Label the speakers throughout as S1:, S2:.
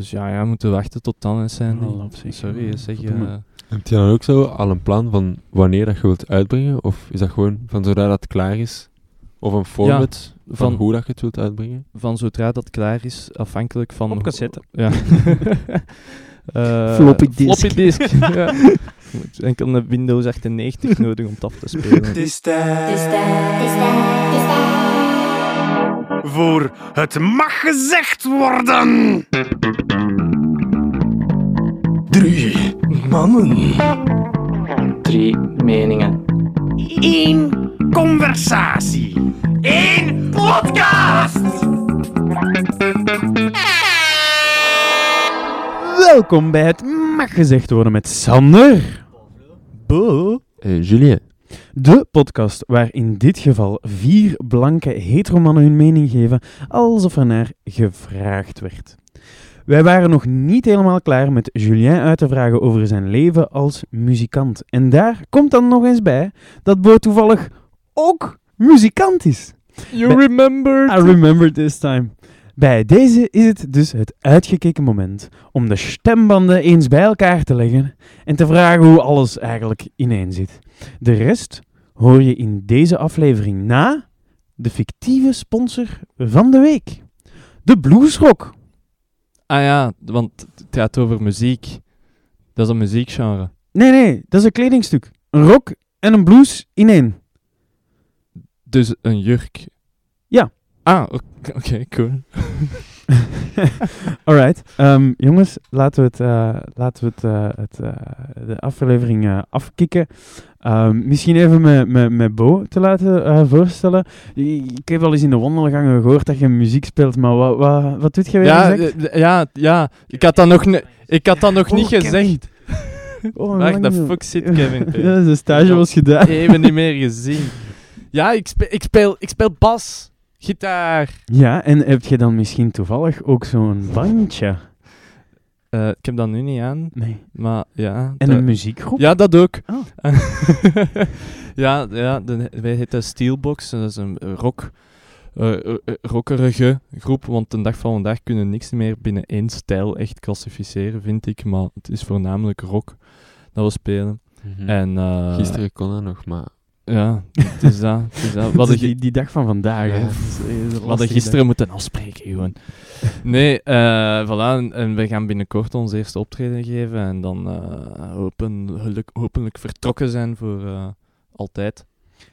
S1: Dus ja, ja, we moeten wachten tot dan is zijn.
S2: Oh.
S1: Sorry, zeg je.
S3: Heb je dan ook zo al een plan van wanneer dat je wilt uitbrengen? Of is dat gewoon van zodra dat klaar is? Of een format van,
S1: van-
S3: hoe dat je het wilt uitbrengen?
S1: van zodra dat klaar is, afhankelijk van...
S2: Op cassette.
S1: Ja. Eh,
S2: Floppy disk.
S1: Floppy disk. ja. Je moet enkel een Windows 98 nodig om het af te spelen.
S4: Voor het mag gezegd worden. Drie mannen.
S5: Drie meningen.
S4: Eén conversatie. Eén podcast.
S2: Welkom bij het mag gezegd worden met Sander.
S1: Bo.
S3: Eh, Julien.
S2: De podcast waar in dit geval vier blanke heteromannen hun mening geven alsof er naar gevraagd werd. Wij waren nog niet helemaal klaar met Julien uit te vragen over zijn leven als muzikant. En daar komt dan nog eens bij dat Bo toevallig ook muzikant is.
S1: You
S2: Bij-
S1: remember.
S2: I remember this time. Bij deze is het dus het uitgekeken moment om de stembanden eens bij elkaar te leggen en te vragen hoe alles eigenlijk ineen zit. De rest hoor je in deze aflevering na de fictieve sponsor van de week. De Bluesrock.
S1: Ah ja, want het gaat over muziek. Dat is een muziekgenre.
S2: Nee, nee, dat is een kledingstuk. Een rock en een blues in één.
S1: Dus een jurk.
S2: Ja.
S1: Ah, oké, oké, cool.
S2: Alright. Ehm, jongens, laten we, het, eh, laten we het, eh, het, eh, de aflevering afkicken. Ehm, misschien even met, met, met Bo te laten voorstellen. Ik heb al eens in de wandelgangen gehoord dat je muziek speelt, maar wat, wat, wat doet je weer
S1: Ja,
S2: exact?
S1: ja, ja. Ik had dat nog, ik had dat nog
S2: Oh,
S1: niet gezegd.
S2: Oh,
S1: Waar de fuck zit Kevin?
S2: Ja, de stage was gedaan.
S1: Even niet meer gezien. Ja, ik speel, ik speel, ik speel bas. Gitaar.
S2: Ja, en heb je dan misschien toevallig ook zo'n bandje?
S1: Eh, ik heb dat nu niet aan,
S2: Nee.
S1: maar ja.
S2: En
S1: de-
S2: een muziekgroep?
S1: Ja, dat ook.
S2: Oh.
S1: ja, ja de, wij heten Steelbox. en Dat is een rock, eh, eh, rockerige groep. Want de dag van vandaag kunnen we niks meer binnen één stijl echt klassificeren, vind ik. Maar het is voornamelijk rock dat we spelen. En, eh,
S3: Gisteren kon dat nog, maar...
S1: Ja, het is dat. Het is dat. Hadden,
S2: die, die dag van vandaag.
S3: Ja.
S2: Eh,
S1: we hadden
S2: lastige
S1: gisteren moeten afspreken, gewoon. Nee, eh voilà. En, en we gaan binnenkort ons eerste optreden geven. En dan eh, hopelijk, hopelijk vertrokken zijn voor eh, altijd.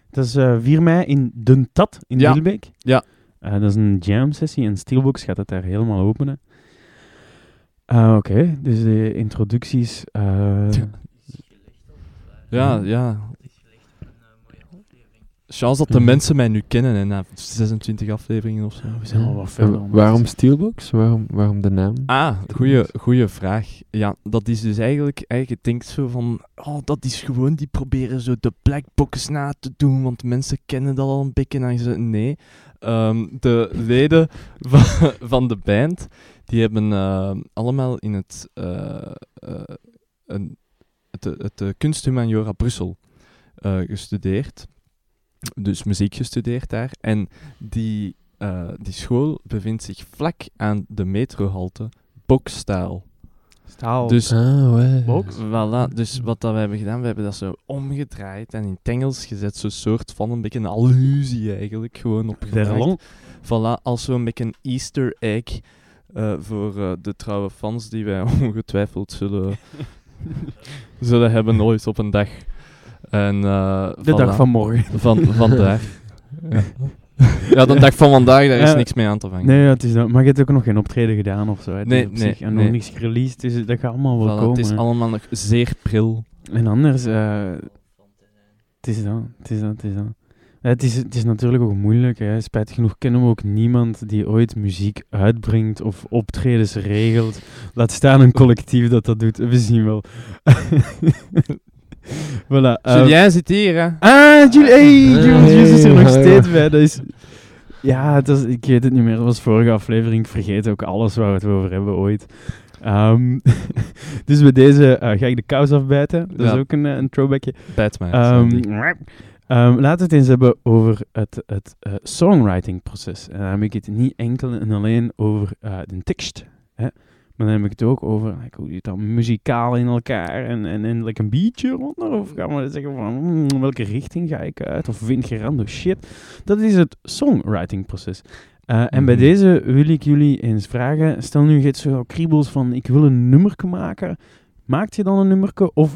S2: Dat is eh 4 mei in Den Tat in
S1: Ja.
S2: Wilbeek.
S1: Ja.
S2: Eh, dat is een jam sessie en Steelbox gaat het daar helemaal openen. Ah, Oké, dus de introducties. eh,
S1: Ja, ja. Chance dat de
S3: Mhm.
S1: mensen mij nu kennen en na 26 afleveringen of zo.
S2: we zijn al wat
S3: En
S2: verder.
S3: waarom Steelbox? Waarom, waarom de naam?
S1: Ah, goeie, goeie vraag. Ja, dat is dus eigenlijk, eigenlijk je denkt zo van, oh, dat is gewoon, die proberen zo de black box na te doen, want mensen kennen dat al een beetje. En je zegt, nee, Ehm, de leden van, van de band, die hebben eh, allemaal in het, eh, eh, een, het, het, eh, kunsthumaniora Brussel eh, gestudeerd. Dus muziek gestudeerd daar. En die, eh, die school bevindt zich vlak aan de metrohalte Bokstaal.
S2: Staal.
S1: Dus,
S3: Ah, ouais.
S2: Box?
S1: voilà, dus wat dat we hebben gedaan, we hebben dat zo omgedraaid en in het Engels gezet. Zo'n soort van een beetje een allusie eigenlijk, gewoon op
S2: Verlong.
S1: Voilà, als zo'n beetje een easter egg eh, voor eh, de trouwe fans die wij ongetwijfeld zullen, zullen hebben ooit op een dag. En, eh,
S2: De dag van morgen.
S1: Van vandaag. ja. ja, de dag van vandaag, daar is niks mee aan te vangen.
S2: Nee, ja, het is dat. maar je hebt ook nog geen optreden gedaan of zo. hè.
S1: Nee, nee,
S2: zich- En
S1: nee.
S2: nog niks gereleased, dus dat gaat allemaal wel
S1: Voilà,
S2: komen.
S1: het is allemaal nog zeer pril.
S2: En anders, eh, het is dat, het is dat, het is dat. Het is, het is natuurlijk ook moeilijk. Hè. Spijtig genoeg kennen we ook niemand die ooit muziek uitbrengt of optredens regelt. Laat staan een collectief dat dat doet. We zien wel. voilà.
S1: Julien zit hier, hè?
S2: Ah, Jules, hey, is er nog steeds bij. Dat is, ja, het was, ik weet het niet meer. Dat was vorige aflevering. Ik vergeet ook alles waar we het over hebben ooit. Ehm, dus bij deze eh, ga ik de kous afbijten. Dat
S1: Ja.
S2: is ook een, eh, een throwbackje.
S1: Bijt mij.
S2: Ehm,
S1: sorry.
S2: ehm, laten we het eens hebben over het, het eh, songwriting proces. En dan heb ik het niet enkel en alleen over eh, de tekst, hè, Maar dan heb ik het ook over like, hoe zit dat muzikaal in elkaar en, en, en like een beatje ronder. Of gaan we zeggen van hmm, welke richting ga ik uit? Of vind je random shit? Dat is het songwriting proces. Eh, en bij
S1: Mhm.
S2: deze wil ik jullie eens vragen. Stel nu je hebt zo kriebels van ik wil een nummerke maken. Maakt je dan een nummerke of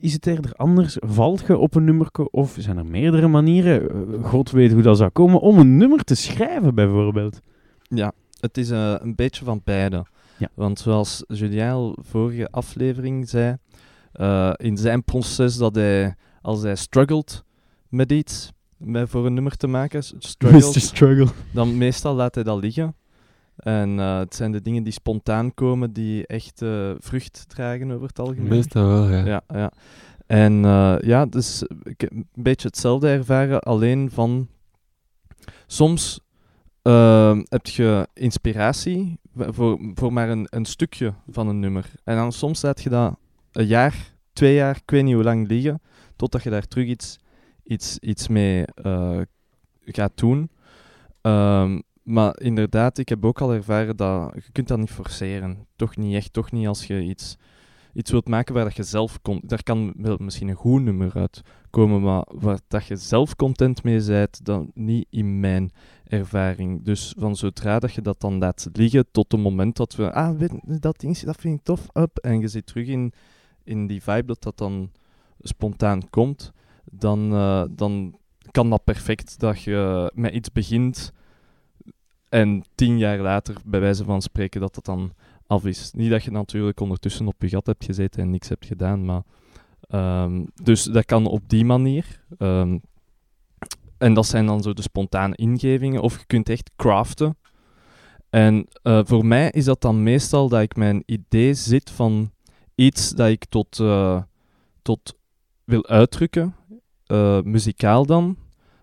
S2: is het eerder anders? Valt je op een nummerke of zijn er meerdere manieren? eh, God weet hoe dat zou komen om een nummer te schrijven bijvoorbeeld.
S1: Ja, het is eh, een beetje van beide.
S2: Ja.
S1: Want zoals Julien al vorige aflevering zei, eh, in zijn proces dat hij, als hij struggelt met iets, met, voor een nummer te maken,
S2: Struggle.
S1: dan meestal laat hij dat liggen. En eh, het zijn de dingen die spontaan komen, die echt eh, vrucht dragen over het algemeen.
S3: Meestal wel, ja.
S1: Ja, ja. En eh, ja, dus ik heb een beetje hetzelfde ervaren, alleen van soms ehm, heb je inspiratie voor, voor maar een, een stukje van een nummer. En dan soms laat je dat een jaar, twee jaar, ik weet niet hoe lang liggen, totdat je daar terug iets, iets, iets mee eh, gaat doen. Ehm, maar inderdaad, ik heb ook al ervaren dat je kunt dat niet forceren. Toch niet echt, toch niet als je iets iets wilt maken waar dat je zelf komt. Daar kan wel misschien een goed nummer uit komen, maar waar dat je zelf content mee bent, dan niet in mijn ervaring. Dus van zodra dat je dat dan laat liggen, tot het moment dat we, ah, dat ding, dat vind ik tof, up, en je zit terug in, in die vibe dat dat dan spontaan komt, dan, eh, dan kan dat perfect dat je met iets begint en tien jaar later, bij wijze van spreken, dat dat dan af is. Niet dat je natuurlijk ondertussen op je gat hebt gezeten en niks hebt gedaan, maar... ehm, dus dat kan op die manier. Ehm, en dat zijn dan zo de spontane ingevingen. Of je kunt echt craften. En eh, voor mij is dat dan meestal dat ik mijn idee zit van iets dat ik tot, eh, tot wil uitdrukken. eh, muzikaal dan.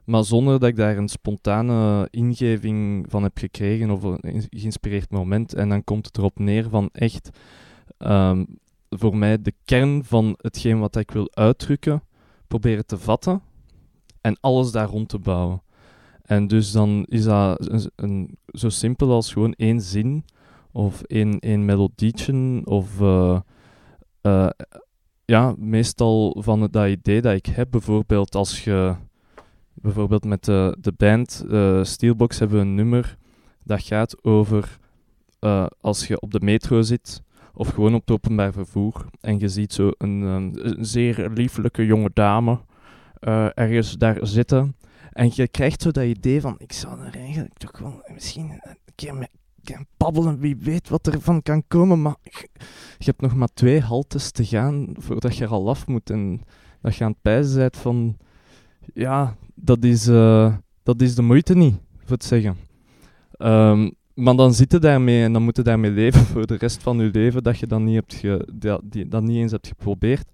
S1: Maar zonder dat ik daar een spontane ingeving van heb gekregen of een geïnspireerd moment. En dan komt het erop neer van echt ehm, voor mij de kern van hetgeen wat ik wil uitdrukken, proberen te vatten en alles daar rond te bouwen. En dus dan is dat een, zo simpel als gewoon één zin of één, één melodietje of eh, eh, ja, meestal van het, dat idee dat ik heb. Bijvoorbeeld als je bijvoorbeeld met de, de band eh, Steelbox hebben we een nummer dat gaat over als je op de metro zit of gewoon op het openbaar vervoer en je ziet zo een, een zeer lieflijke jonge dame eh, ergens daar zitten en je krijgt zo dat idee van ik zou er eigenlijk toch wel misschien een keer mee gaan babbelen, wie weet wat er van kan komen, maar je, hebt nog maar twee haltes te gaan voordat je er al af moet en dat je aan het pijzen bent van ja, dat is, eh, dat is de moeite niet, voor zeggen. Ehm, maar dan zit je daarmee en dan moet je daarmee leven voor de rest van je leven, dat je dat niet, hebt dat, die, dat niet eens hebt geprobeerd.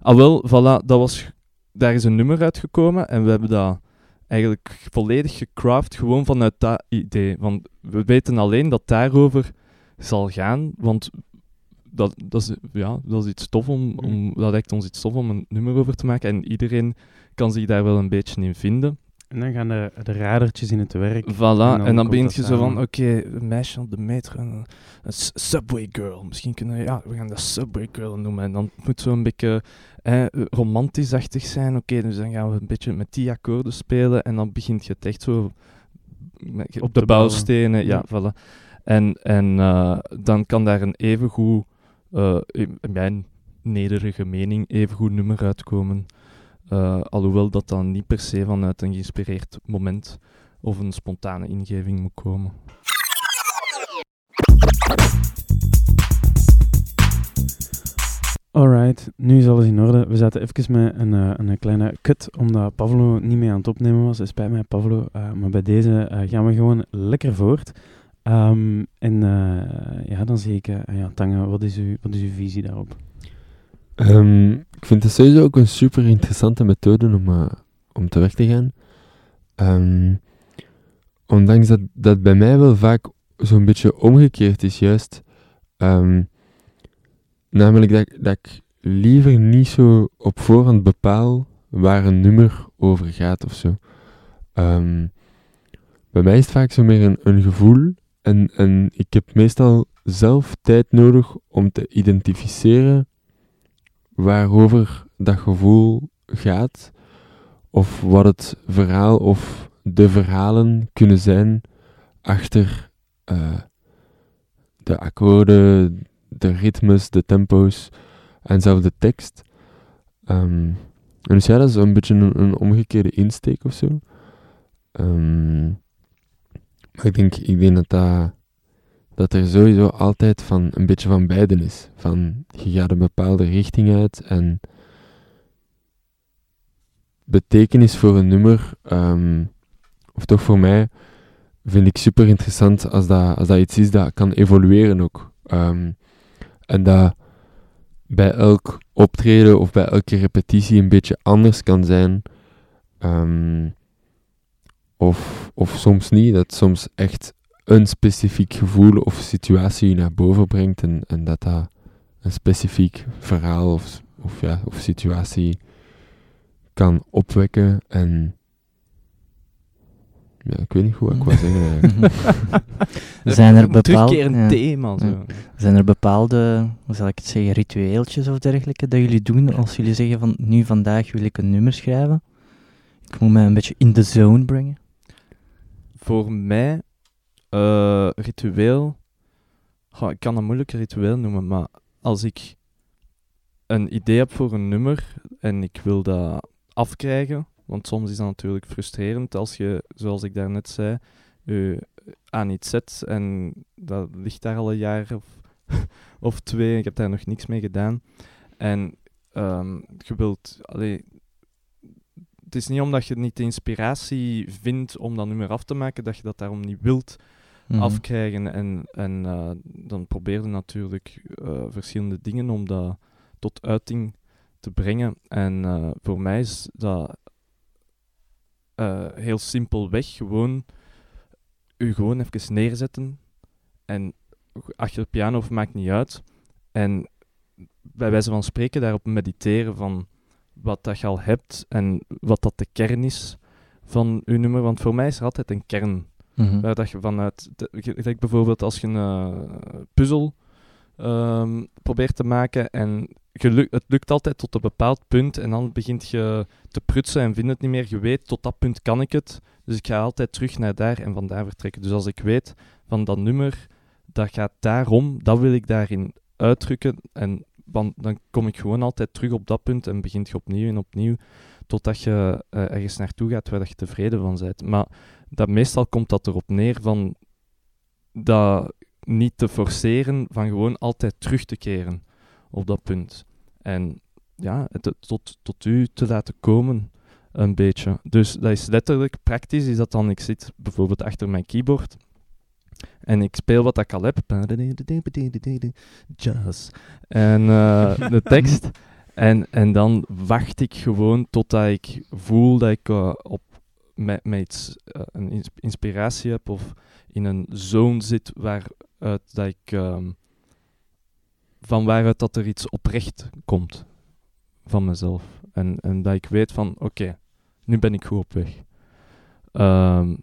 S1: Ah wel, voilà, dat was, daar is een nummer uitgekomen en we hebben dat eigenlijk volledig gecraft, gewoon vanuit dat idee. Want we weten alleen dat daarover zal gaan, want dat, dat, is, ja, dat is iets tof om, om, dat lijkt ons iets tof om een nummer over te maken en iedereen kan zich daar wel een beetje in vinden.
S2: En dan gaan de, de radertjes in het werk.
S1: Voilà,
S2: dan
S1: en dan,
S2: komt
S1: begint je zo van, oké, een meisje op de metro, een, subway girl. Misschien kunnen we, ja, we gaan dat subway girl noemen. En dan moet zo een beetje eh, romantisch-achtig zijn. Oké, dus dan gaan we een beetje met die akkoorden spelen. En dan begint je het echt zo op
S2: te
S1: de bouwstenen. Ja,
S2: Ja.
S1: voilà. En, en eh, dan kan daar een evengoed, eh in in mijn nederige mening, evengoed nummer uitkomen. Eh, alhoewel dat dan niet per se vanuit een geïnspireerd moment of een spontane ingeving moet komen.
S2: Alright, nu is alles in orde. We zaten even met een, eh, een kleine cut, omdat Pavlo niet mee aan het opnemen was. Het spijt mij, Pavlo. eh, maar bij deze eh, gaan we gewoon lekker voort. Ehm, en ja, dan zie ik, eh, ja, Tange, wat is, uw, wat is uw visie daarop?
S3: Ehm, ik vind het sowieso ook een super interessante methode om, om te werk te gaan. Ehm, ondanks dat dat bij mij wel vaak zo'n beetje omgekeerd is, juist. Namelijk dat, ik- liever niet zo op voorhand bepaal waar een nummer over gaat of zo. Ehm, bij mij is het vaak zo meer een, een gevoel. En, en ik heb meestal zelf tijd nodig om te identificeren waarover dat gevoel gaat, of wat het verhaal of de verhalen kunnen zijn achter eh, de akkoorden, de ritmes, de tempo's en zelfs de tekst. Ehm, en dus ja, dat is een beetje een, omgekeerde insteek of zo. Ehm, maar ik denk, ik denk dat, dat, dat er sowieso altijd van een beetje van beiden is. Van, je gaat een bepaalde richting uit en betekenis voor een nummer, ehm, of toch voor mij, vind ik super interessant als dat, als dat iets is dat kan evolueren ook. En dat bij elk optreden of bij elke repetitie een beetje anders kan zijn. Ehm, of, of soms niet, dat soms echt een specifiek gevoel of situatie je naar boven brengt en, en dat dat een specifiek verhaal of, of, ja, of situatie kan opwekken. En ja, ik weet niet hoe ik wou zeggen eigenlijk.
S5: Zijn er
S1: Een
S5: bepaalde, ja.
S1: thema. Zo.
S5: Ja. zijn er bepaalde, hoe zal ik het zeggen, ritueeltjes of dergelijke dat jullie doen als jullie zeggen van nu vandaag wil ik een nummer schrijven? Ik moet mij een beetje in de zone brengen.
S1: Voor mij, eh, ritueel. Goh, ik kan dat moeilijk ritueel noemen, maar als ik een idee heb voor een nummer en ik wil dat afkrijgen, want soms is dat natuurlijk frustrerend als je, zoals ik daarnet zei, je aan iets zet en dat ligt daar al een jaar of, of twee en ik heb daar nog niks mee gedaan. En ehm, je wilt, allee, het is niet omdat je niet de inspiratie vindt om dat nummer af te maken, dat je dat daarom niet wilt
S5: Mhm.
S1: afkrijgen. En, en eh, dan probeer je natuurlijk eh, verschillende dingen om dat tot uiting te brengen. En eh, voor mij is dat eh, heel simpelweg gewoon u gewoon even neerzetten en achter de piano of maakt niet uit. En bij wijze van spreken daarop mediteren van wat dat je al hebt en wat dat de kern is van uw nummer. Want voor mij is er altijd een kern
S5: Mhm.
S1: Waar dat je vanuit, denk bijvoorbeeld als je een eh, puzzel ehm, probeert te maken en het lukt altijd tot een bepaald punt en dan begint je te prutsen en vindt het niet meer. Je weet, tot dat punt kan ik het, dus ik ga altijd terug naar daar en vandaar vertrekken. Dus als ik weet van dat nummer, dat gaat daarom, dat wil ik daarin uitdrukken en dan, kom ik gewoon altijd terug op dat punt en begint je opnieuw en opnieuw totdat je eh, ergens naartoe gaat waar je tevreden van bent. Maar dat meestal komt dat erop neer van dat niet te forceren, van gewoon altijd terug te keren op dat punt. En ja, het tot, tot u te laten komen, een beetje. Dus dat is letterlijk praktisch, is dat dan, ik zit bijvoorbeeld achter mijn keyboard en ik speel wat ik al heb. Jazz. En eh, de tekst. En, en dan wacht ik gewoon totdat ik voel dat ik eh, op, met, met iets, eh, een ins- inspiratie heb of in een zone zit waaruit dat ik, ehm, van waaruit dat er iets oprecht komt van mezelf. En, en dat ik weet van, oké, nu ben ik goed op weg. Ehm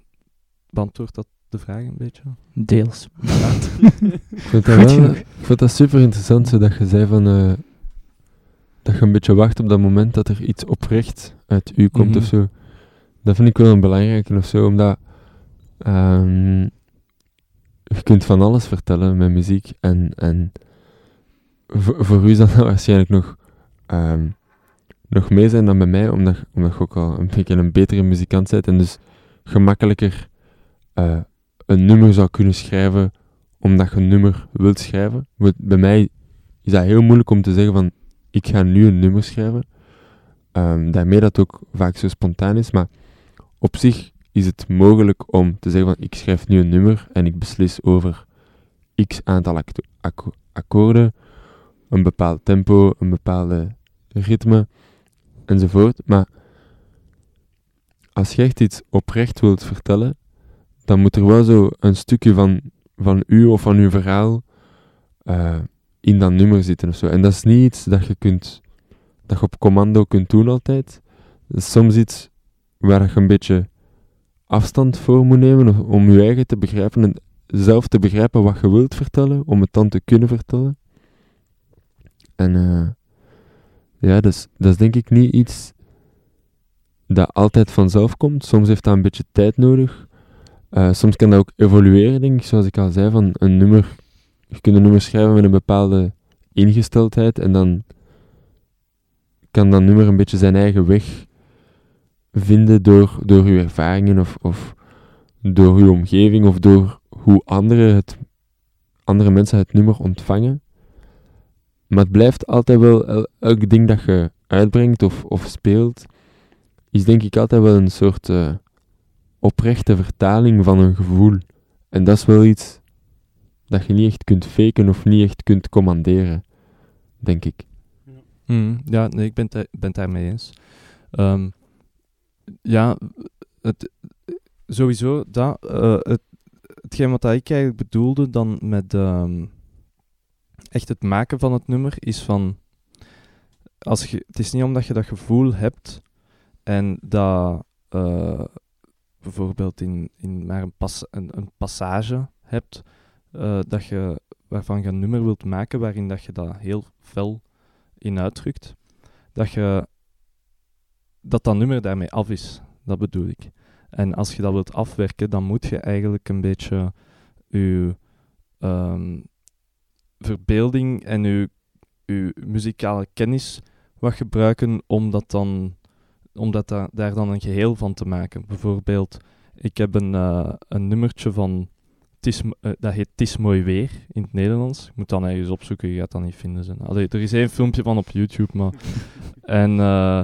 S1: beantwoordt dat de vraag een beetje?
S5: Deels.
S3: Ik vind dat, wel, ik vind dat super interessant, zodat je zei van... eh, dat je een beetje wacht op dat moment dat er iets oprecht uit u komt
S1: Mhm.
S3: of zo. Dat vind ik wel een belangrijke of zo, omdat... ehm, je kunt van alles vertellen met muziek en... en voor, u zal dat waarschijnlijk nog... ehm, nog mee zijn dan bij mij, omdat, omdat je ook al een beetje een betere muzikant bent en dus gemakkelijker eh, een nummer zou kunnen schrijven omdat je een nummer wilt schrijven. Bij mij is dat heel moeilijk om te zeggen van ik ga nu een nummer schrijven. Ehm, daarmee dat ook vaak zo spontaan is, maar op zich is het mogelijk om te zeggen van ik schrijf nu een nummer en ik beslis over x aantal akkoorden, een bepaald tempo, een bepaalde ritme enzovoort. Maar als je echt iets oprecht wilt vertellen, dan moet er wel zo een stukje van, van u of van uw verhaal eh, in dat nummer zitten of zo. En dat is niet iets dat je kunt, dat je op commando kunt doen altijd. Dat is soms iets waar je een beetje afstand voor moet nemen om je eigen te begrijpen. En zelf te begrijpen wat je wilt vertellen, om het dan te kunnen vertellen. En eh, ja, dus, dat is denk ik niet iets dat altijd vanzelf komt. Soms heeft dat een beetje tijd nodig. Eh, soms kan dat ook evolueren, denk ik, zoals ik al zei, van een nummer. Je kunt een nummer schrijven met een bepaalde ingesteldheid en dan kan dat nummer een beetje zijn eigen weg vinden door, door uw ervaringen of, of door uw omgeving of door hoe andere, het, andere mensen het nummer ontvangen. Maar het blijft altijd wel, el- elk ding dat je uitbrengt of, of speelt, is denk ik altijd wel een soort eh, oprechte vertaling van een gevoel. En dat is wel iets dat je niet echt kunt faken of niet echt kunt commanderen, denk ik.
S1: Mm, ja, nee, ik ben het ben daarmee eens. Ehm, ja, het, sowieso, dat, eh, het, hetgeen wat ik eigenlijk bedoelde dan met ehm, echt het maken van het nummer, is van, als je, het is niet omdat je dat gevoel hebt en dat eh, bijvoorbeeld in, in maar een, pas, een, een passage hebt, eh, dat je, waarvan je een nummer wilt maken waarin dat je dat heel fel in uitdrukt, dat je dat dat nummer daarmee af is. Dat bedoel ik. En als je dat wilt afwerken, dan moet je eigenlijk een beetje je ehm, verbeelding en je, je muzikale kennis wat gebruiken om dat dan om dat da- daar dan een geheel van te maken. Bijvoorbeeld, ik heb een, eh, een nummertje van eh, dat heet Het is mooi weer in het Nederlands. Ik moet dan ergens opzoeken, je gaat dat niet vinden. Zijn. Allee, er is één filmpje van op YouTube, maar... en eh,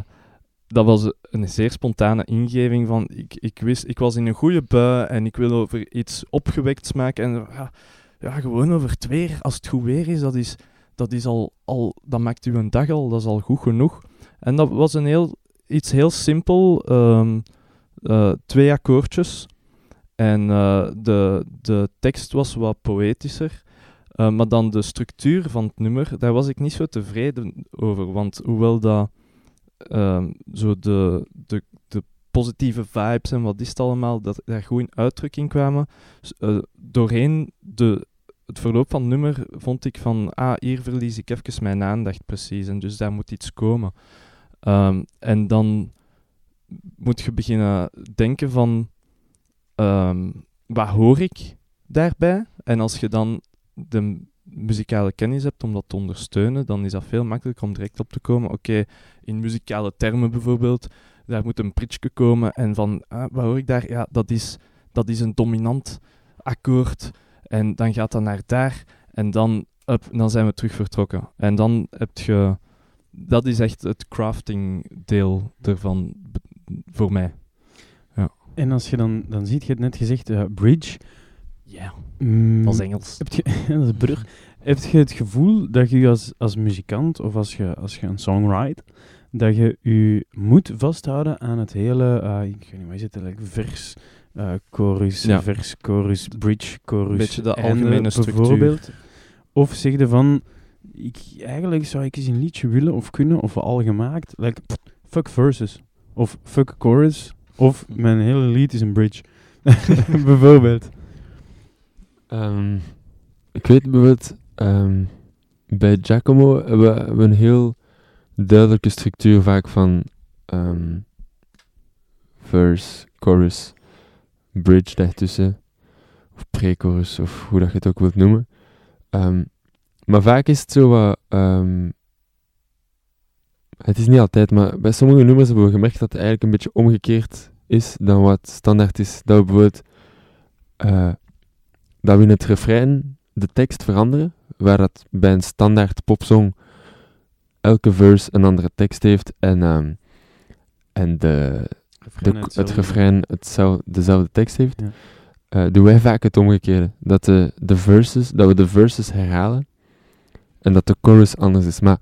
S1: dat was een zeer spontane ingeving van... Ik, ik, wist, ik was in een goede bui en ik wil over iets opgewekts maken. En ja, gewoon over het weer. Als het goed weer is, dat is... Dat, is al, al, dat maakt u een dag al, dat is al goed genoeg. En dat was een heel, iets heel simpel. ehm, eh, twee akkoordjes. En eh, de, de tekst was wat poëtischer. Eh, maar dan de structuur van het nummer, daar was ik niet zo tevreden over. Want hoewel dat ehm, zo de, de, de positieve vibes en wat is het allemaal, dat daar goed in uitdrukking kwamen, doorheen de, het verloop van nummer vond ik van, ah, hier verlies ik even mijn aandacht precies. En dus daar moet iets komen. Ehm, en dan moet je beginnen denken van, ehm, wat hoor ik daarbij? En als je dan de muzikale kennis hebt om dat te ondersteunen, dan is dat veel makkelijker om direct op te komen. Oké, in muzikale termen bijvoorbeeld, daar moet een pritje komen en van, ah, wat hoor ik daar? Ja, dat is, dat is een dominant akkoord en dan gaat dat naar daar en dan, up, dan zijn we terug vertrokken. En dan heb je, dat is echt het crafting deel ervan voor mij.
S2: En als je dan, dan ziet, je het net gezegd, eh, bridge.
S1: Ja,
S2: Mm,
S1: als Engels.
S2: Heb je, dat is brug. Heb je het gevoel dat je als, als muzikant of als je, als je een song write, dat je je moet vasthouden aan het hele, eh, ik weet niet, wat is het eigenlijk, vers, eh, chorus,
S1: Ja.
S2: vers, chorus, bridge, chorus,
S1: Beetje de algemene structuur.
S2: bijvoorbeeld. Of zeg je van, ik, eigenlijk zou ik eens een liedje willen of kunnen, of al gemaakt, like, pff, fuck verses, of fuck chorus, of mijn hele lied is een bridge, bijvoorbeeld.
S3: Ehm, ik weet bijvoorbeeld, ehm, bij Giacomo hebben we, een heel duidelijke structuur vaak van ehm, verse, chorus, bridge daartussen, of pre-chorus, of hoe dat je het ook wilt noemen. Ehm, maar vaak is het zo wat, ehm, het is niet altijd, maar bij sommige nummers hebben we gemerkt dat het eigenlijk een beetje omgekeerd is dan wat standaard is. Dat we bijvoorbeeld eh, dat we in het refrein de tekst veranderen, waar dat bij een standaard popsong elke verse een andere tekst heeft en, ehm, en de, de, het refrein hetzelfde, dezelfde tekst heeft,
S2: Ja.
S3: eh, doen wij vaak het omgekeerde. Dat, de, de verses, dat we de verses herhalen en dat de chorus anders is. Maar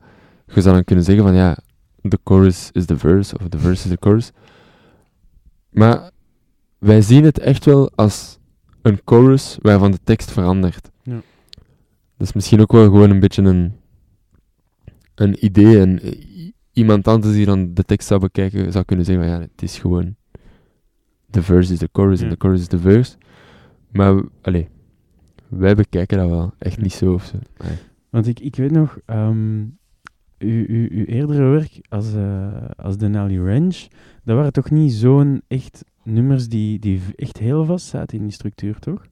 S3: je zou dan kunnen zeggen van ja, de chorus is de verse of de verse is de chorus. Maar wij zien het echt wel als een chorus waarvan de tekst verandert.
S2: Ja.
S3: Dat is misschien ook wel gewoon een beetje een, een idee. En i- iemand anders die dan de tekst zou bekijken, zou kunnen zeggen: van, ja, het is gewoon. De verse is de chorus en de chorus is de verse. Maar, allee, wij bekijken dat wel echt niet zo of zo. Nee.
S2: Want ik, ik weet nog, ehm, uw, uw, uw eerdere werk als, eh als Denali Ranch, dat waren toch niet zo'n echt nummers die, die echt heel vast zaten in die structuur, toch?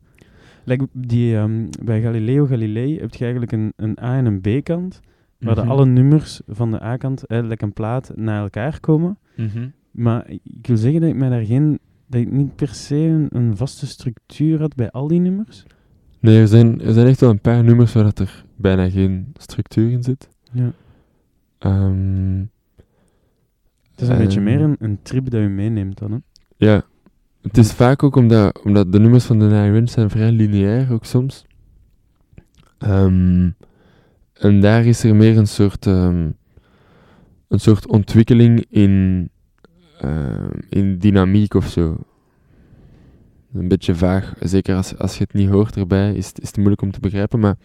S2: Like die, ehm, bij Galileo Galilei heb je eigenlijk een, een A- en een B-kant, waar de
S3: Mhm.
S2: alle nummers van de A-kant, eh, like een plaat, naar elkaar komen.
S3: Mhm.
S2: Maar ik wil zeggen dat ik mij daar geen, dat ik niet per se een, een vaste structuur had bij al die nummers.
S3: Nee, er zijn, er zijn echt wel een paar nummers waar dat er bijna geen structuur in zit.
S2: Ja.
S3: Ehm,
S2: Het is een beetje meer een, een trip dat je meeneemt dan, hè?
S3: Ja, het is vaak ook omdat, omdat de nummers van de Nine zijn vrij lineair, ook soms. Ehm, en daar is er meer een soort, ehm, een soort ontwikkeling in, ehm, in dynamiek of zo. Een beetje vaag, zeker als, als je het niet hoort erbij, is, het- is het moeilijk om te begrijpen. Maar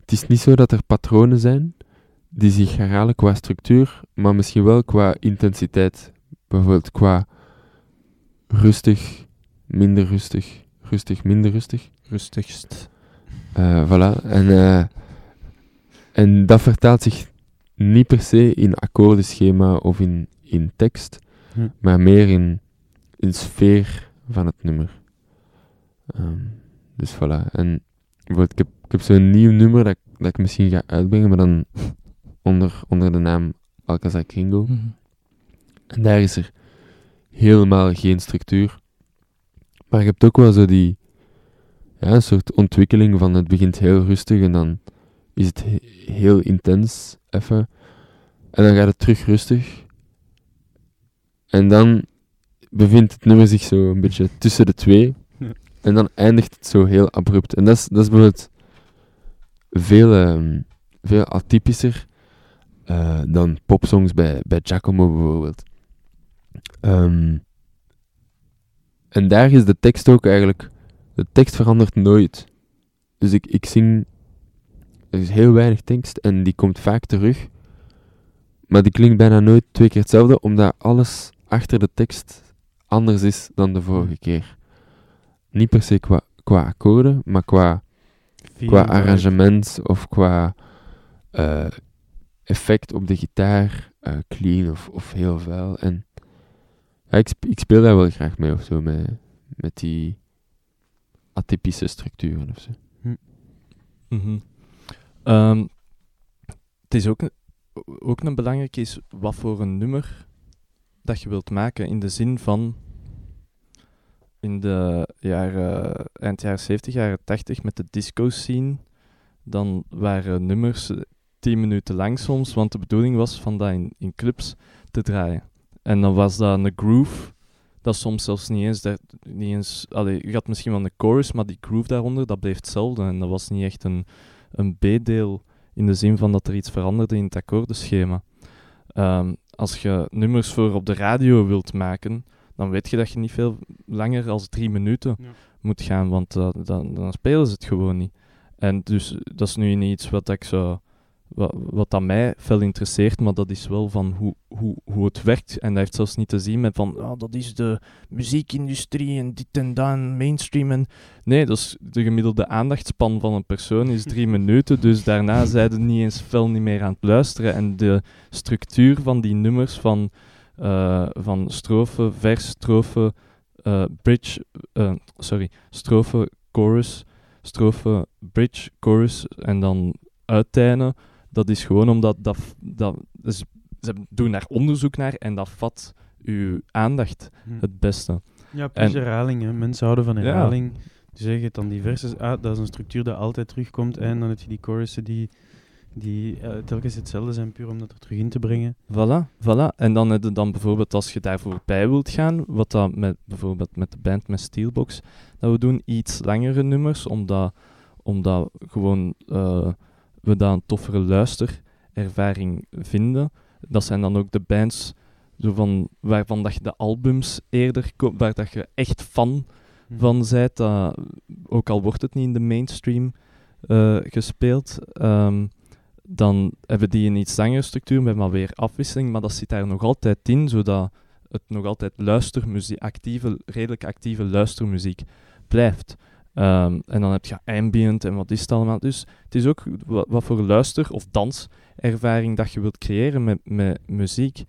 S3: het is niet zo dat er patronen zijn die zich herhalen qua structuur, maar misschien wel qua intensiteit. Bijvoorbeeld qua rustig, minder rustig, rustig, minder rustig.
S1: Rustigst.
S3: Eh, voilà. En, eh, en dat vertaalt zich niet per se in akkoordenschema of in, in tekst,
S2: Ja.
S3: maar meer in, in sfeer van het nummer. Ehm, dus voilà. En bijvoorbeeld, ik heb, ik heb zo'n nieuw nummer dat, ik- dat ik misschien ga uitbrengen, maar dan onder, onder de naam Alcazar Kringo.
S5: Mhm.
S3: En daar is er helemaal geen structuur. Maar je hebt ook wel zo die, ja, een soort ontwikkeling van het begint heel rustig en dan is het he- heel intens, even. En dan gaat het terug rustig. En dan bevindt het nummer zich zo een beetje tussen de twee.
S2: Ja.
S3: En dan eindigt het zo heel abrupt. En dat is, dat is bijvoorbeeld veel, ehm, veel atypischer eh, dan popsongs bij, bij Giacomo bijvoorbeeld. Ehm, en daar is de tekst ook eigenlijk... De tekst verandert nooit. Dus ik, ik zing... Er is heel weinig tekst en die komt vaak terug. Maar die klinkt bijna nooit twee keer hetzelfde, omdat alles achter de tekst anders is dan de vorige keer. Niet per se qua, qua akkoorden, maar qua qua arrangement of qua eh, effect op de gitaar, eh, clean of, of heel vuil. En ja, ik, ik speel daar wel graag mee of zo, met, met die atypische structuren of zo.
S1: Mhm. Ehm, het is ook, ook een belangrijke is wat voor een nummer dat je wilt maken. In de zin van in de jaren, eind jaren 70, jaren 80 met de disco scene, dan waren nummers eh, 10 minuten lang soms, want de bedoeling was van dat in, in clubs te draaien. En dan was dat een groove, dat soms zelfs niet eens, dat, niet eens allee, je had misschien wel een chorus, maar die groove daaronder, dat bleef hetzelfde. En dat was niet echt een, een B-deel in de zin van dat er iets veranderde in het akkoordenschema. Ehm, als je nummers voor op de radio wilt maken, dan weet je dat je niet veel langer als drie minuten
S2: Ja.
S1: moet gaan, want eh, dan, dan spelen ze het gewoon niet. En dus dat is nu niet iets wat ik zo, wat, wat aan mij fel interesseert, maar dat is wel van hoe, hoe, hoe het werkt. En dat heeft zelfs niet te zien met van, ah, dat is de muziekindustrie en dit en dat en mainstream. En... Nee, dat is de gemiddelde aandachtspan van een persoon is drie minuten, dus daarna zijn ze niet eens fel niet meer aan het luisteren. En de structuur van die nummers van, eh, van strofe, vers, strofe, eh, bridge, eh, sorry, strofe, chorus, strofe, bridge, chorus en dan uiteinde. Dat is gewoon omdat dat, dat dus ze doen daar onderzoek naar en dat vat uw aandacht
S2: Hm.
S1: het beste.
S2: Ja, plus
S1: En-
S2: herhaling. Hè. Mensen houden van
S1: Ja.
S2: herhaling. Dus zeg je dan die verses, ah, dat is een structuur dat altijd terugkomt. En dan heb je die chorussen die, die eh, telkens hetzelfde zijn, puur om dat er terug in te brengen.
S1: Voilà, voilà. En dan heb je dan bijvoorbeeld als je daarvoor bij wilt gaan, wat dat met bijvoorbeeld met de band met Steelbox, dat we doen iets langere nummers, omdat, omdat gewoon eh, we dat een toffere luisterervaring vinden. Dat zijn dan ook de bands zo van, waarvan dat je de albums eerder koopt, waar dat je echt fan van zijt, dat, ook al wordt het niet in de mainstream eh, gespeeld, ehm, dan hebben die een iets langere structuur met maar weer afwisseling, maar dat zit daar nog altijd in, zodat het nog altijd luistermuziek, actieve, redelijk actieve luistermuziek blijft. Ehm, en dan heb je ambient en wat is het allemaal. Dus het is ook wat, voor luister- of danservaring dat je wilt creëren met, met muziek.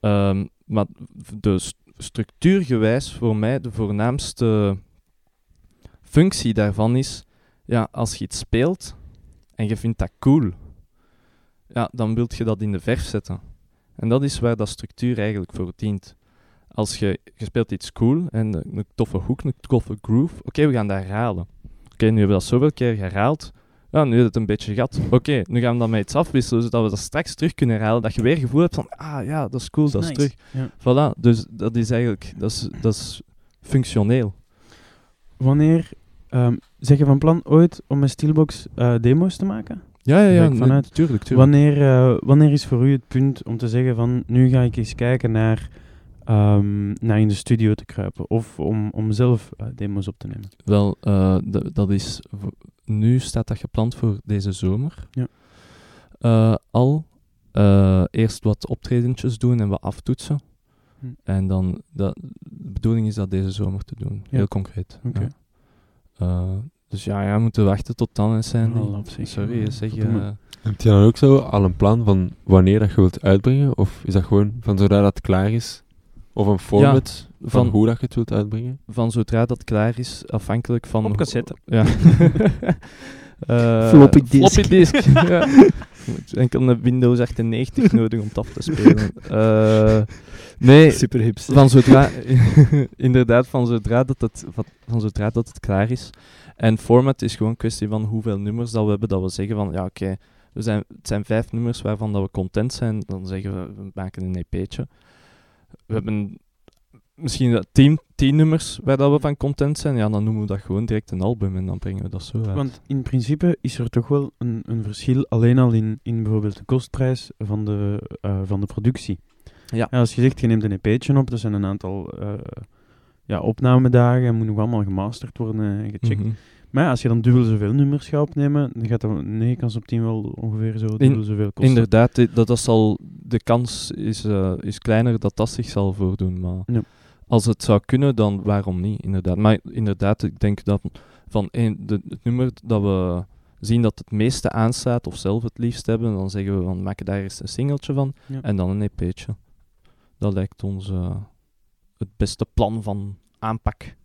S1: Ehm, maar de st- structuurgewijs voor mij de voornaamste functie daarvan is, ja, als je iets speelt en je vindt dat cool, ja, dan wilt je dat in de verf zetten. En dat is waar dat structuur eigenlijk voor dient. Als je, je speelt iets cool en een, een toffe hoek, een toffe groove, oké, we gaan dat herhalen. Oké, nu hebben we dat zoveel keer herhaald, ja, nu is het een beetje gat. Oké, nu gaan we dat met iets afwisselen, zodat we dat straks terug kunnen herhalen. Dat je weer gevoel hebt van, ah ja, dat is cool, dat is
S2: Nice.
S1: terug.
S2: Ja.
S1: Voilà, dus dat is eigenlijk, dat is, dat is functioneel.
S2: Wanneer ehm zeg je van plan ooit om met Steelbox eh, demo's te maken?
S1: Ja, ja, ja,
S2: vanuit.
S1: nee, tuurlijk, tuurlijk.
S2: Wanneer, eh, wanneer is voor u het punt om te zeggen van nu ga ik eens kijken naar, ehm, naar in de studio te kruipen of om, om zelf eh, demo's op te nemen?
S1: Wel, eh, dat is, nu staat dat gepland voor deze zomer.
S2: Ja.
S1: Eh, al eh, eerst wat optredentjes doen en wat aftoetsen.
S2: Hm.
S1: En dan, dat, de bedoeling is dat deze zomer te doen.
S2: Ja.
S1: Heel concreet. Ja. Eh, dus ja, ja, we moeten wachten tot dan,
S2: op zich.
S1: Sorry,
S2: Ja,
S1: zeg je... eh,
S3: Heb je dan ook zo al een plan van wanneer dat je wilt uitbrengen? Of is dat gewoon van zodra dat klaar is? Of een format van,
S1: van-
S3: hoe dat je het wilt uitbrengen?
S1: van zodra dat klaar is, afhankelijk van...
S5: Op
S1: hoe-
S5: cassette.
S1: Ja. Eh,
S3: Floppy disk.
S1: Floppy disk, ja. Je hebt Enkel een Windows 98 nodig om het af te spelen. Eh, nee,
S5: Super hips.
S1: van zodra... inderdaad, van zodra, dat het, van, van zodra dat het klaar is. En format is gewoon een kwestie van hoeveel nummers dat we hebben, dat we zeggen van, ja oké, we zijn, het zijn vijf nummers waarvan dat we content zijn. Dan zeggen we, we maken een EP'tje. We hebben misschien dat tien, tien nummers waar dat we van content zijn. Ja, dan noemen we dat gewoon direct een album en dan brengen we dat zo uit.
S2: Want in principe is er toch wel een, een verschil alleen al in, in bijvoorbeeld de kostprijs van de, eh, van de productie.
S1: Ja.
S2: als je zegt, je neemt een EP'tje op, dat zijn een aantal eh, ja, opnamedagen en moet nog allemaal gemasterd worden en gecheckt.
S1: Mhm.
S2: Maar ja, als je dan dubbel zoveel nummers gaat opnemen, dan gaat dat 9 kans op 10 wel ongeveer zo dubbel zoveel kosten.
S1: Inderdaad, dat, dat zal, de kans is, eh, is kleiner dat dat zich zal voordoen. Maar
S2: Ja.
S1: als het zou kunnen, dan waarom niet? Inderdaad. Maar inderdaad, ik denk dat van een, de, het nummer dat we zien dat het meeste aanstaat, of zelf het liefst hebben, dan zeggen we van maken daar eerst een singeltje van
S2: Ja.
S1: en dan een EP'tje. Dat lijkt ons eh, het beste plan van aanpak.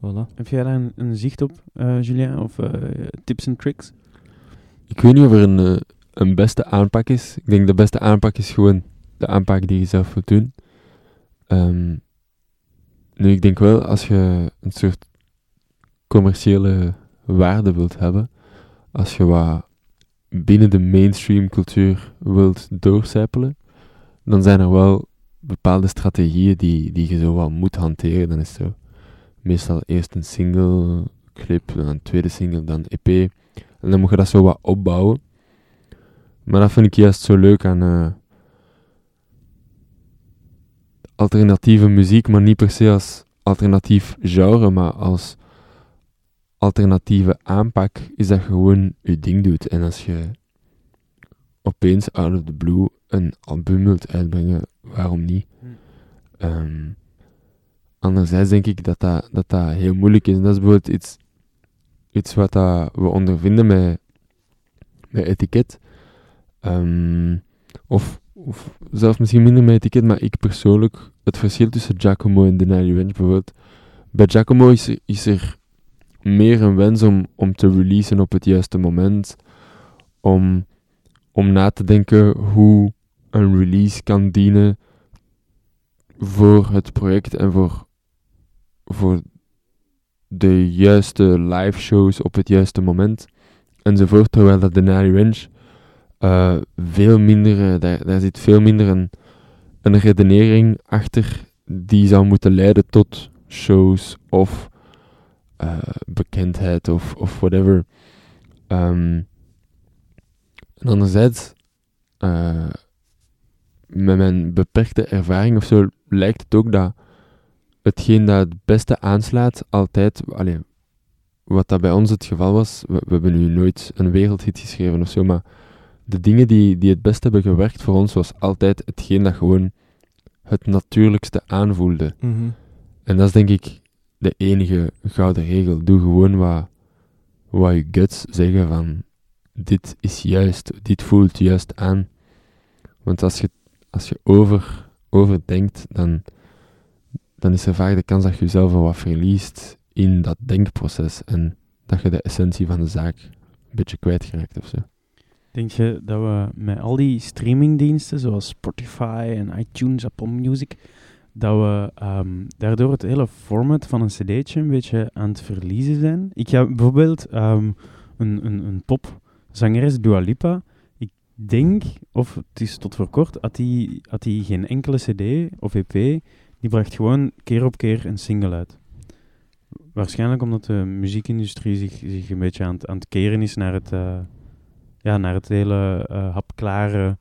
S1: Voilà.
S2: Heb jij daar een, een zicht op, eh, Julien? Of eh, tips en tricks?
S3: Ik weet niet of er een, eh, een beste aanpak is. Ik denk de beste aanpak is gewoon de aanpak die je zelf wilt doen. Ehm, nu, ik denk wel, als je een soort commerciële waarde wilt hebben, als je wat binnen de mainstream cultuur wilt doorcijpelen, dan zijn er wel bepaalde strategieën die, die je zo wel moet hanteren. Dan is het zo meestal eerst een single clip, dan een tweede single, dan EP. En dan moet je dat zo wat opbouwen. Maar dat vind ik juist zo leuk aan eh, alternatieve muziek, maar niet per se als alternatief genre, maar als alternatieve aanpak, is dat je gewoon je ding doet. En als je opeens out of the blue een album wilt uitbrengen, waarom niet?
S2: Hm.
S3: Ehm, anderzijds denk ik dat dat, dat dat heel moeilijk is. En dat is bijvoorbeeld iets, iets wat we ondervinden met, met etiket. Ehm, of, of zelfs misschien minder met etiket, maar ik persoonlijk, het verschil tussen Giacomo en Deny Revenge bijvoorbeeld. Bij Giacomo is er, is er meer een wens om, om te releasen op het juiste moment. Om, om na te denken hoe een release kan dienen voor het project en voor, voor de juiste live shows op het juiste moment enzovoort. Terwijl dat de Nari Range eh, veel minder, eh, daar, zit veel minder een, een redenering achter die zou moeten leiden tot shows of eh, bekendheid of, of whatever. Ehm, anderzijds, met mijn beperkte ervaring of zo, lijkt het ook dat hetgeen dat het beste aanslaat, altijd, allee, wat dat bij ons het geval was, we, we hebben nu nooit een wereldhit geschreven of zo, maar de dingen die, die het best hebben gewerkt voor ons, was altijd hetgeen dat gewoon het natuurlijkste aanvoelde.
S1: Mhm.
S3: En dat is denk ik de enige gouden regel. Doe gewoon wat, wat je guts zeggen van dit is juist, dit voelt juist aan. Want als je, als je over, overdenkt, dan, dan is er vaak de kans dat je jezelf wel wat verliest in dat denkproces en dat je de essentie van de zaak een beetje kwijtgeraakt of zo.
S2: Denk je dat we met al die streamingdiensten, zoals Spotify en iTunes, Apple Music, dat we ehm, daardoor het hele format van een cd'tje een beetje aan het verliezen zijn? Ik ga bijvoorbeeld ehm, een, een, een popzangeres, Dua Lipa, ik denk, of het is tot voor kort, had die, had die geen enkele cd of EP, die bracht gewoon keer op keer een single uit. Waarschijnlijk omdat de muziekindustrie zich, zich een beetje aan het, aan het keren is naar het, eh, ja, naar het hele eh, hapklare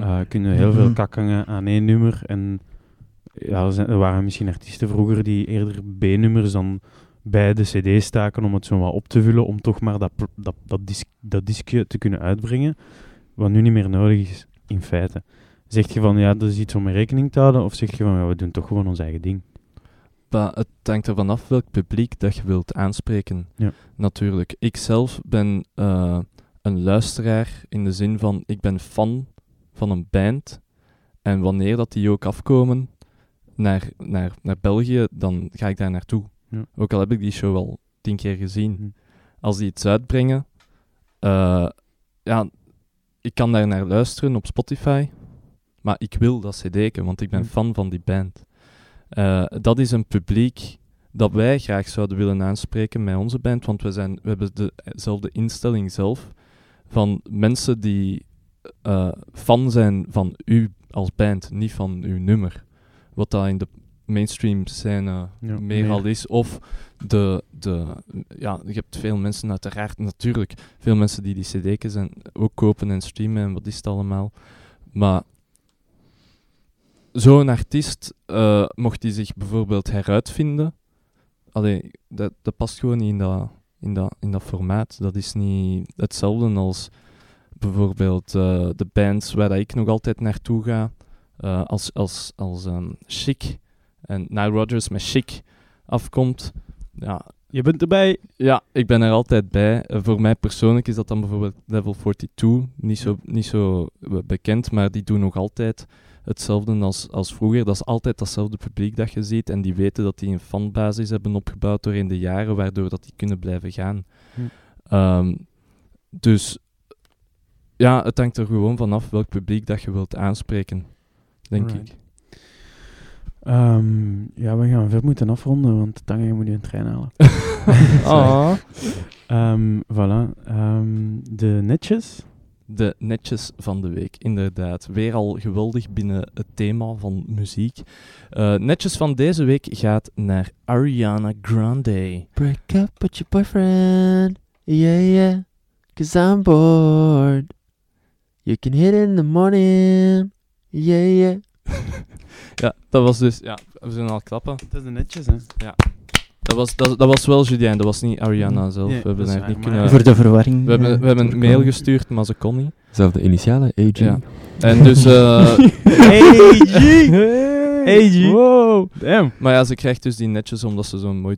S2: eh, kunnen heel veel
S5: Mhm.
S2: kakkangen aan één nummer. En ja, er, waren misschien artiesten vroeger die eerder B-nummers dan bij de CD staken om het zo wat op te vullen, om toch maar dat, dat, dat, disc, dat discje te kunnen uitbrengen. Wat nu niet meer nodig is, in feite. Zeg je van ja, dat is iets om mee rekening te houden, of zeg je van ja, we doen toch gewoon ons eigen ding?
S1: Maar het hangt er vanaf welk publiek dat je wilt aanspreken.
S2: Ja.
S1: Natuurlijk. Ik zelf ben eh, een luisteraar in de zin van ik ben fan van een band. En wanneer dat die ook afkomen naar, naar, naar België, dan ga ik daar naartoe.
S2: Ja.
S1: Ook al heb ik die show al tien keer gezien.
S2: Hm.
S1: Als die iets uitbrengen, eh, ja, ik kan daar naar luisteren op Spotify. Maar ik wil dat cd'tje, want ik ben
S2: Hm.
S1: fan van die band. Eh, dat is een publiek dat wij graag zouden willen aanspreken met onze band, want we, zijn, we hebben dezelfde instelling zelf van mensen die eh, fan zijn van u als band, niet van uw nummer. Wat dat in de mainstream scène
S2: Ja,
S1: meer
S2: meer.
S1: al is. Of de, de, ja, je hebt veel mensen uiteraard, natuurlijk, veel mensen die die cd's en ook kopen en streamen en wat is het allemaal. Maar zo'n artiest, eh, mocht hij zich bijvoorbeeld heruitvinden, allee, dat, dat past gewoon niet in dat, in, dat, in dat formaat. Dat is niet hetzelfde als bijvoorbeeld eh, de bands waar dat ik nog altijd naartoe ga, eh, als, als, als ehm, Chic en Nile Rodgers met Chic afkomt. Ja,
S2: Je bent erbij.
S1: ja, ik ben er altijd bij. Voor mij persoonlijk is dat dan bijvoorbeeld Level 42. Niet zo, niet zo bekend, maar die doen nog altijd hetzelfde als, als vroeger. Dat is altijd datzelfde publiek dat je ziet. En die weten dat die een fanbasis hebben opgebouwd door in de jaren, waardoor dat die kunnen blijven gaan.
S2: Hm.
S1: Ehm, dus ja, het hangt er gewoon vanaf welk publiek dat je wilt aanspreken, denk
S2: Alright.
S1: ik.
S2: Ehm, ja, we gaan ver moeten afronden, want Tanja moet je een trein halen. Ehm, voilà. De netjes.
S1: De netjes van de week, inderdaad. Weer al geweldig binnen het thema van muziek. Eh, netjes van deze week gaat naar Ariana Grande.
S3: Break up with your boyfriend, yeah, yeah, cause I'm bored. You can hit in the morning, yeah, yeah.
S1: Ja, dat was dus... Ja, we zijn al klappen.
S2: Dat is de netjes, hè?
S1: Dat was, dat, dat was wel Julien, dat was niet Ariana zelf.
S2: Nee,
S1: we hebben haar niet kunnen...
S5: Voor de verwarring.
S1: We hebben, we hebben een mail gestuurd, maar ze kon niet.
S3: Zelfde initialen, AG.
S1: Ja. En dus... eh,
S2: AG! AG! Wow! Damn!
S1: maar ja, ze krijgt dus die netjes omdat ze zo'n mooi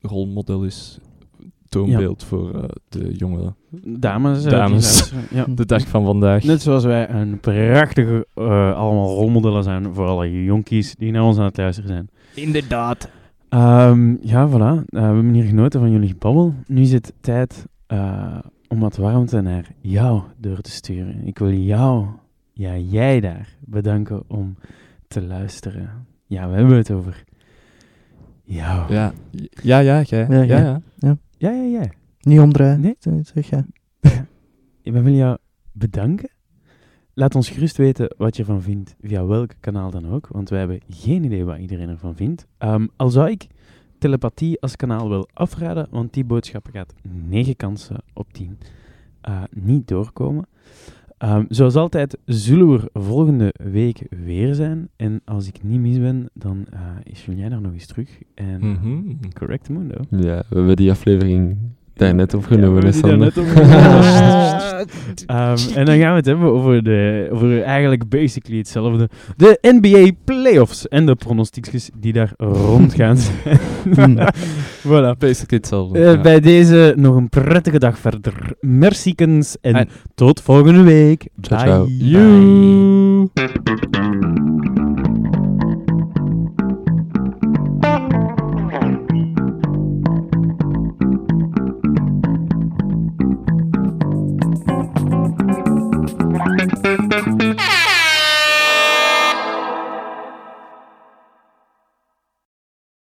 S1: rolmodel is. Toonbeeld voor eh, de jonge...
S2: Dames. eh,
S1: Dames.
S2: Ja.
S1: De dag van vandaag.
S2: Net zoals wij een prachtige, eh, allemaal rolmodellen zijn voor alle jonkies die naar ons aan het luisteren zijn.
S5: Inderdaad.
S2: Ehm, ja, voilà. Eh, we hebben hier genoten van jullie babbel. Nu is het tijd eh, om wat warmte naar jou door te sturen. Ik wil jou, ja, jij daar, bedanken om te luisteren. Ja, we hebben het over jou.
S1: Ja, ja, ja, jij.
S5: Ja,
S1: Ja,
S5: ja.
S1: ja.
S2: ja, ja. ja.
S5: Niet omdraaien.
S2: Nee?
S5: Zeg ja.
S2: We willen jou bedanken. Laat ons gerust weten wat je ervan vindt, via welk kanaal dan ook, want wij hebben geen idee wat iedereen ervan vindt. Ehm, al zou ik telepathie als kanaal wel afraden, want die boodschap gaat 9 kansen op 10 eh, niet doorkomen. Ehm, zoals altijd zullen we er volgende week weer zijn. En als ik niet mis ben, dan eh, is Julien er nog eens terug. En
S1: Mhm.
S2: correct mundo.
S3: Ja, we hebben die aflevering
S2: Ja,
S3: is,
S2: we hebben
S3: Sander.
S2: die daarnet opgenomen. Ehm, en dan gaan we het hebben over, de, over eigenlijk basically hetzelfde. De NBA playoffs en de pronostiekjes die daar rond gaan zijn. voilà.
S1: Basically hetzelfde.
S2: Eh,
S1: ja.
S2: Bij deze nog een prettige dag verder. Merciekens en,
S1: En-
S2: tot volgende week.
S3: Ciao, ciao.
S2: Bye.